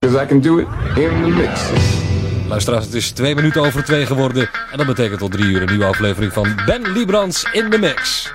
Because I can do it in the mix. Luisteraars, het is twee minuten over twee geworden. En dat betekent tot drie uur een nieuwe aflevering van Ben Librans in de Mix.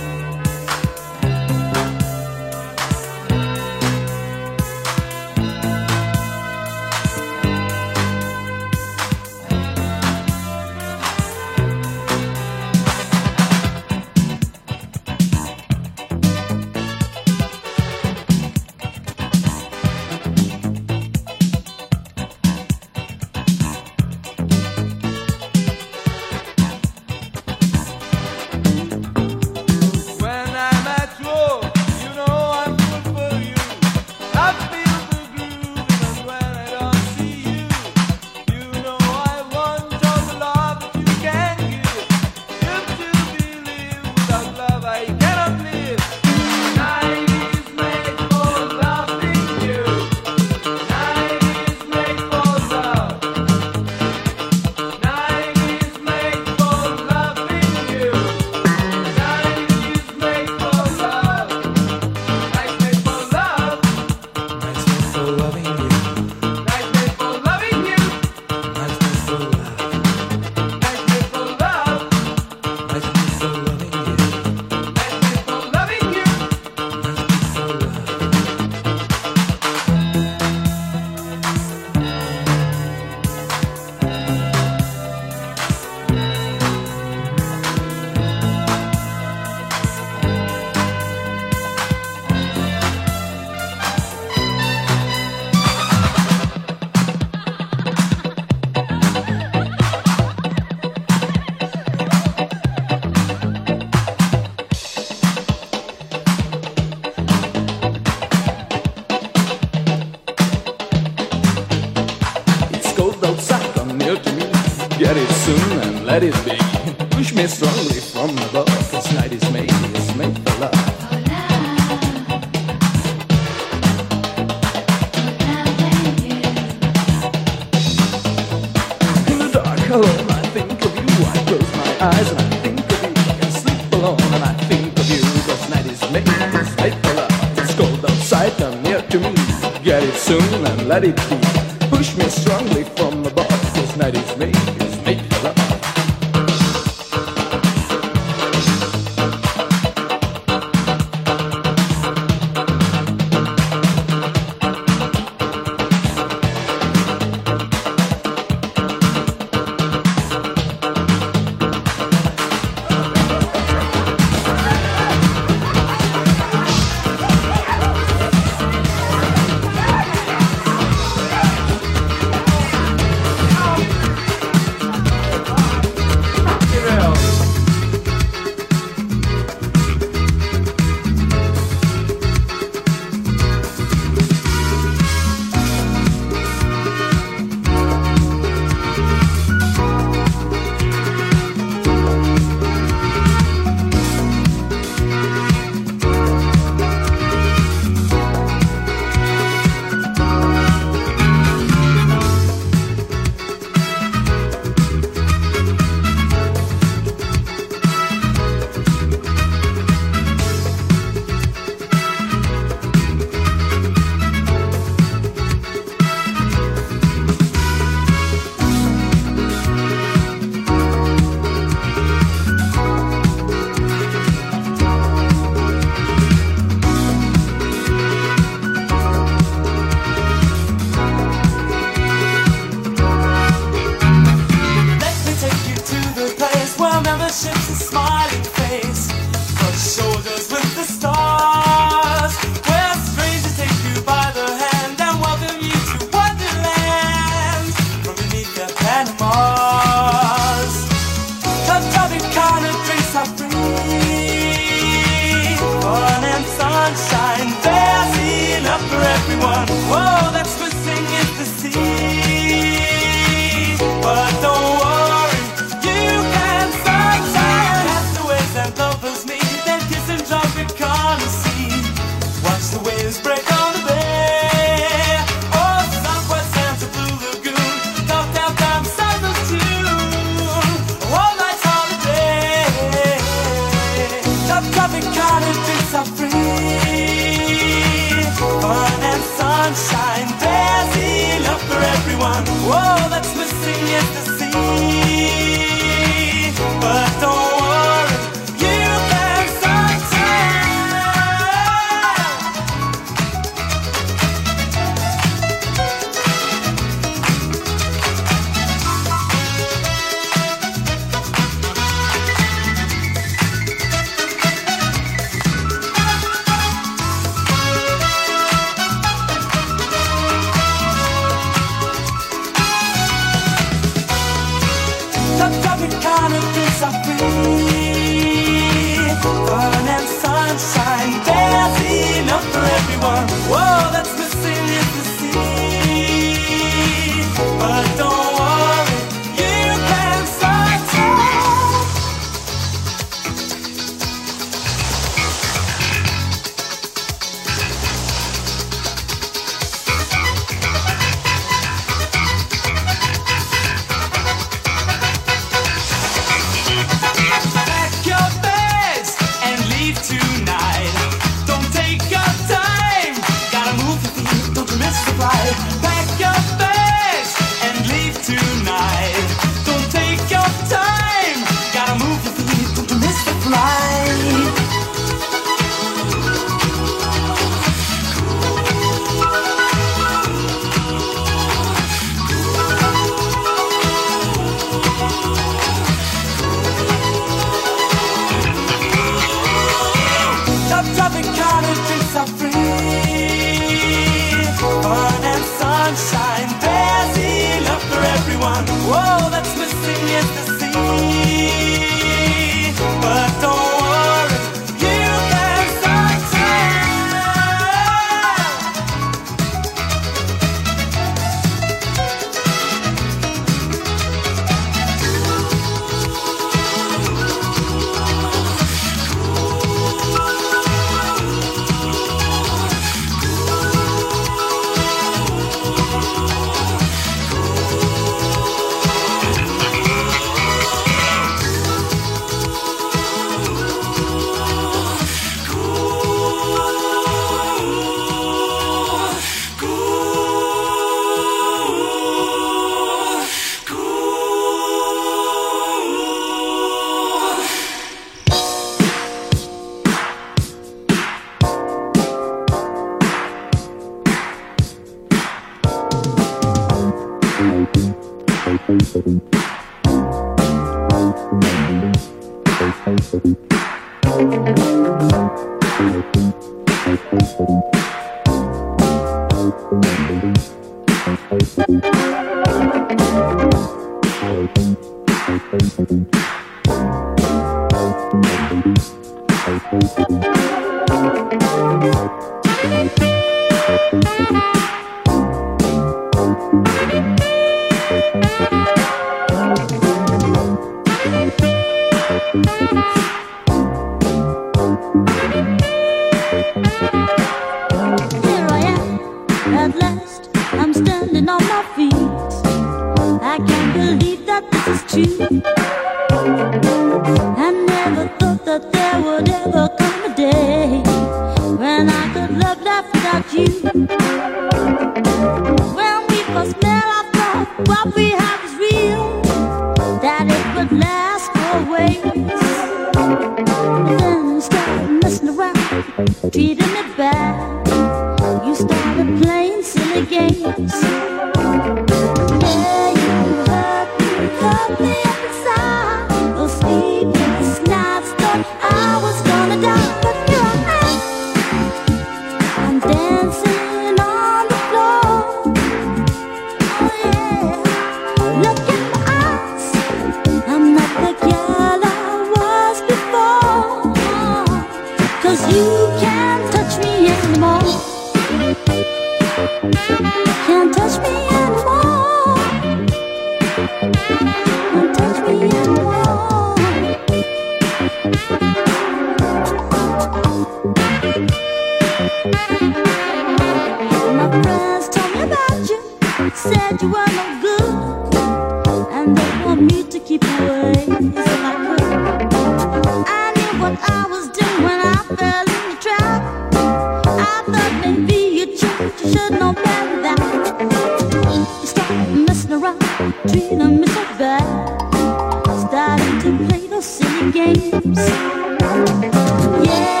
Yeah,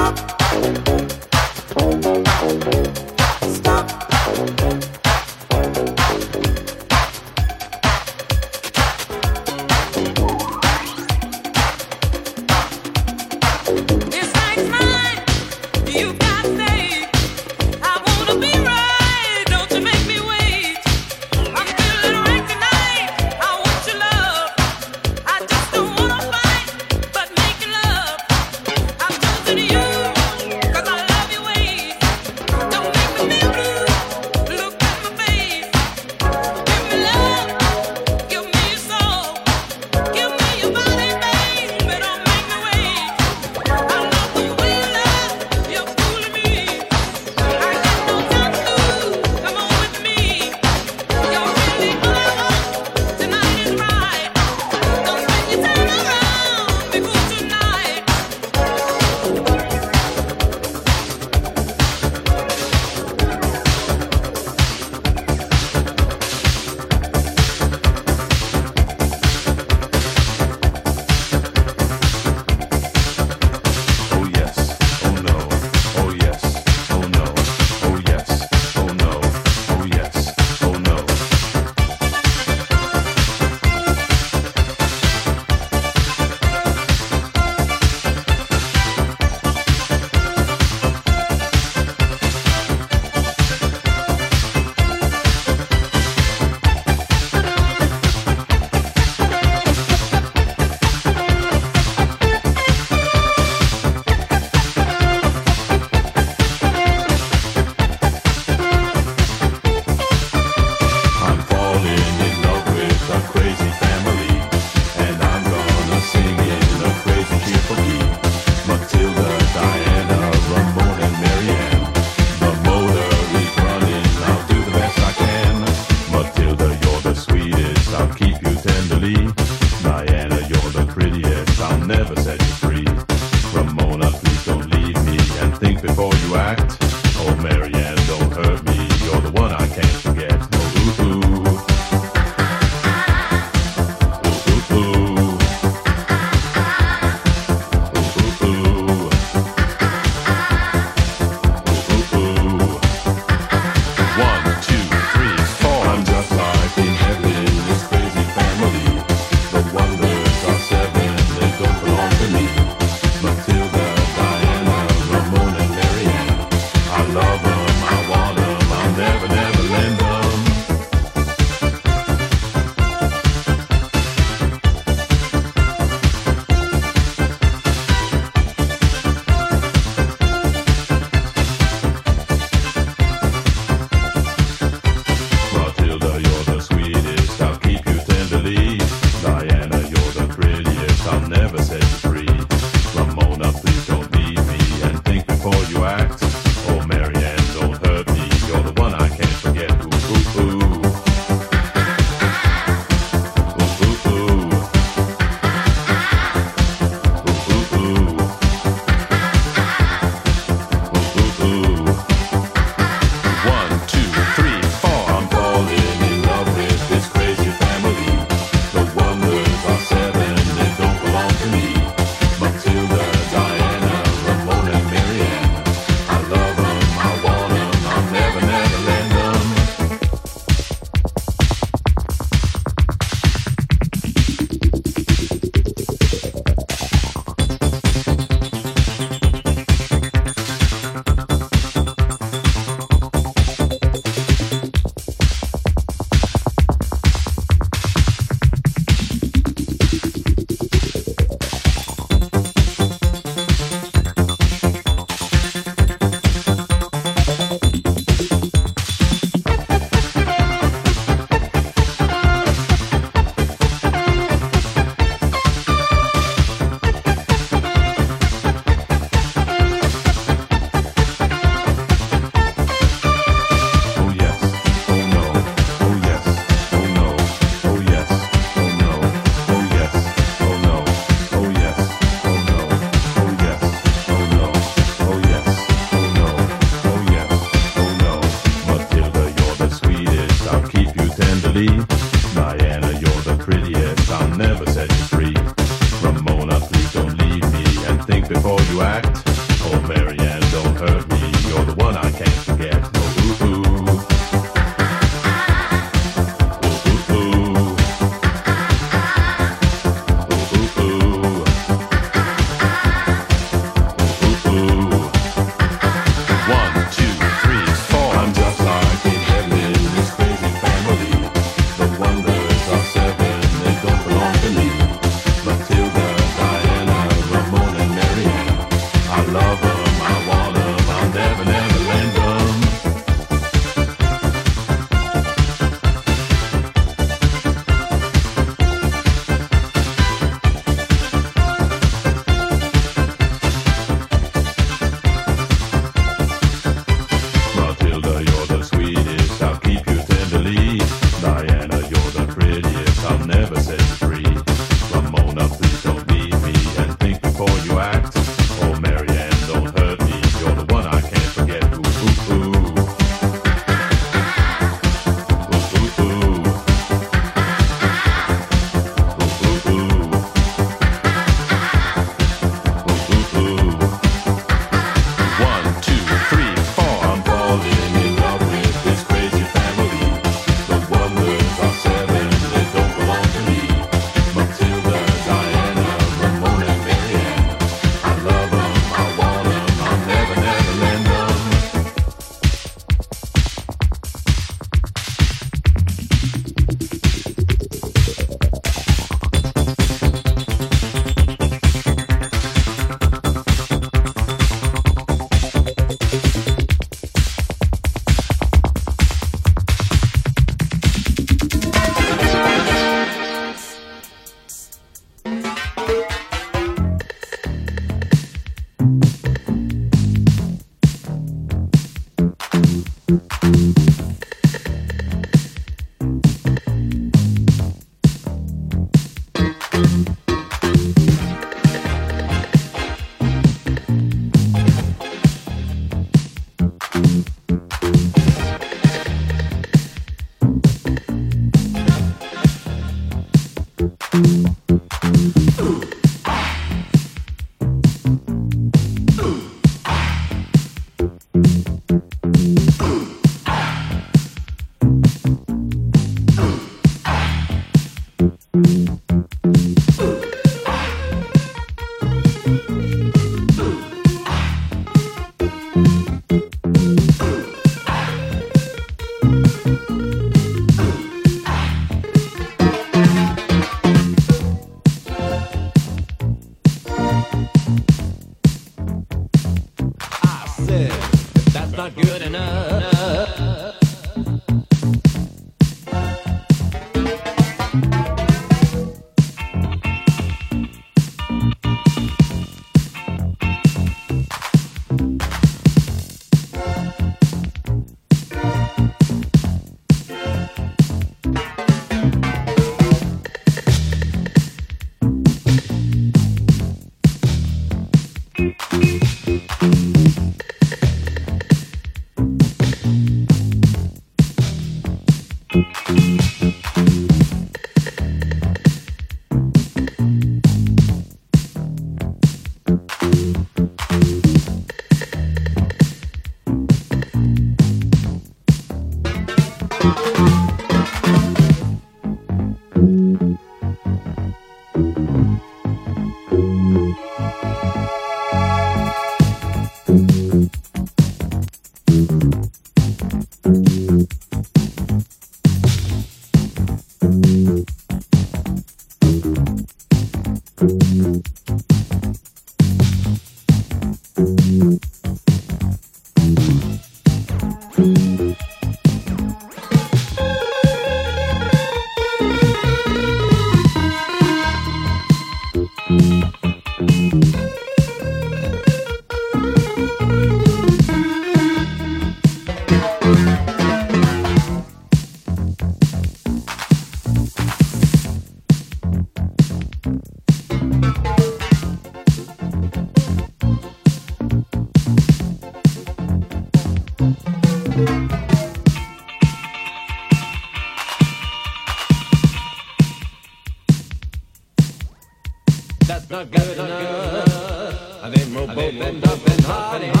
Bend up and howdy,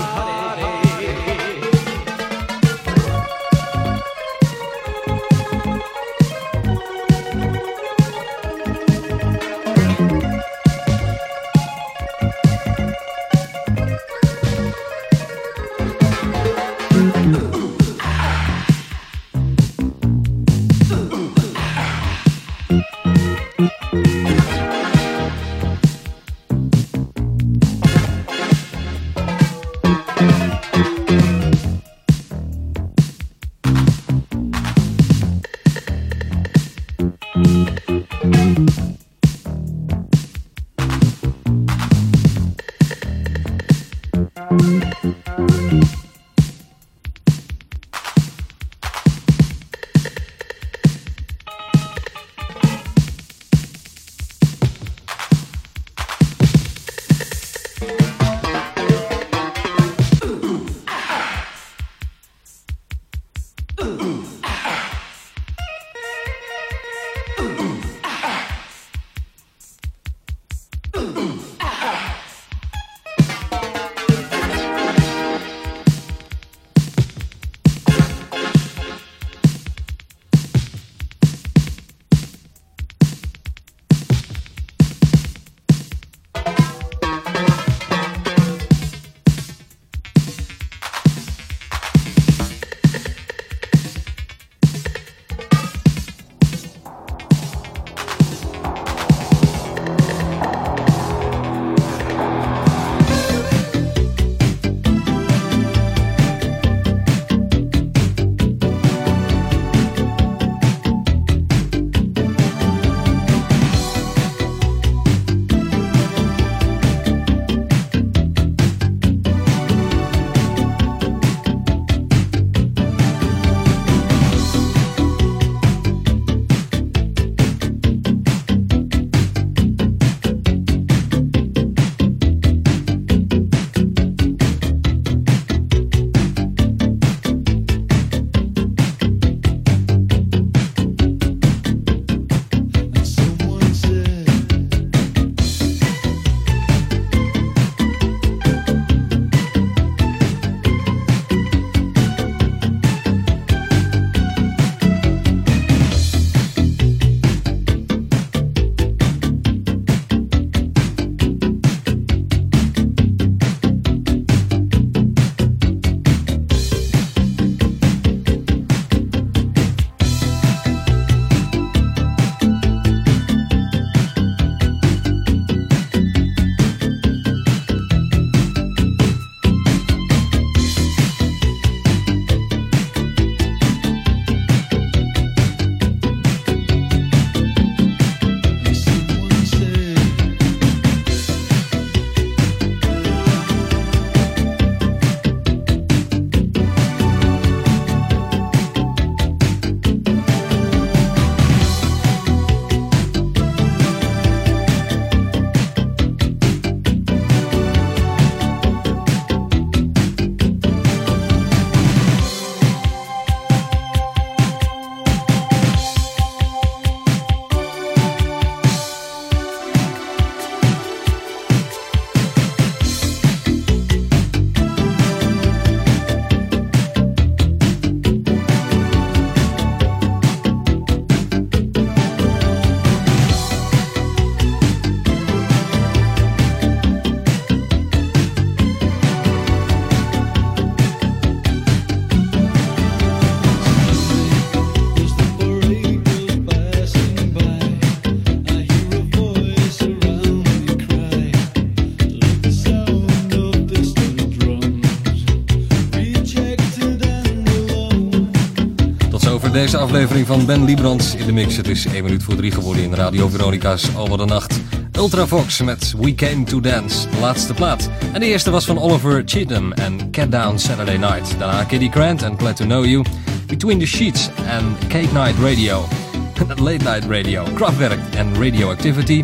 deze aflevering van Ben Liebrand in de mix. Het is 1 minuut voor 3 geworden in Radio Veronica's Over de Nacht. Ultravox met We Came to Dance, laatste plaat. En de eerste was van Oliver Cheatham en Cat Down Saturday Night. Daarna Kitty Grant en Glad to Know You. Between the Sheets en Cake Night Radio. Late Night Radio, Kraftwerk en Radioactivity.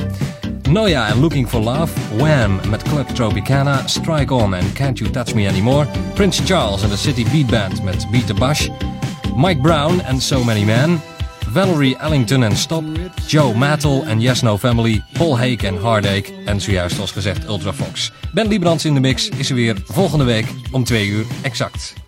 Noia en Looking for Love, Wham met Club Tropicana, Strike On en Can't You Touch Me Anymore, Prince Charles en de City Beat Band met Beat the Bush, Mike Brown en So Many Men, Valerie Ellington en Stop, Joe Mattel en Yes No Family, Paul Hake en Heartache en zojuist als gezegd Ultra Fox. Ben Liebrands in de mix is er weer volgende week om twee uur exact.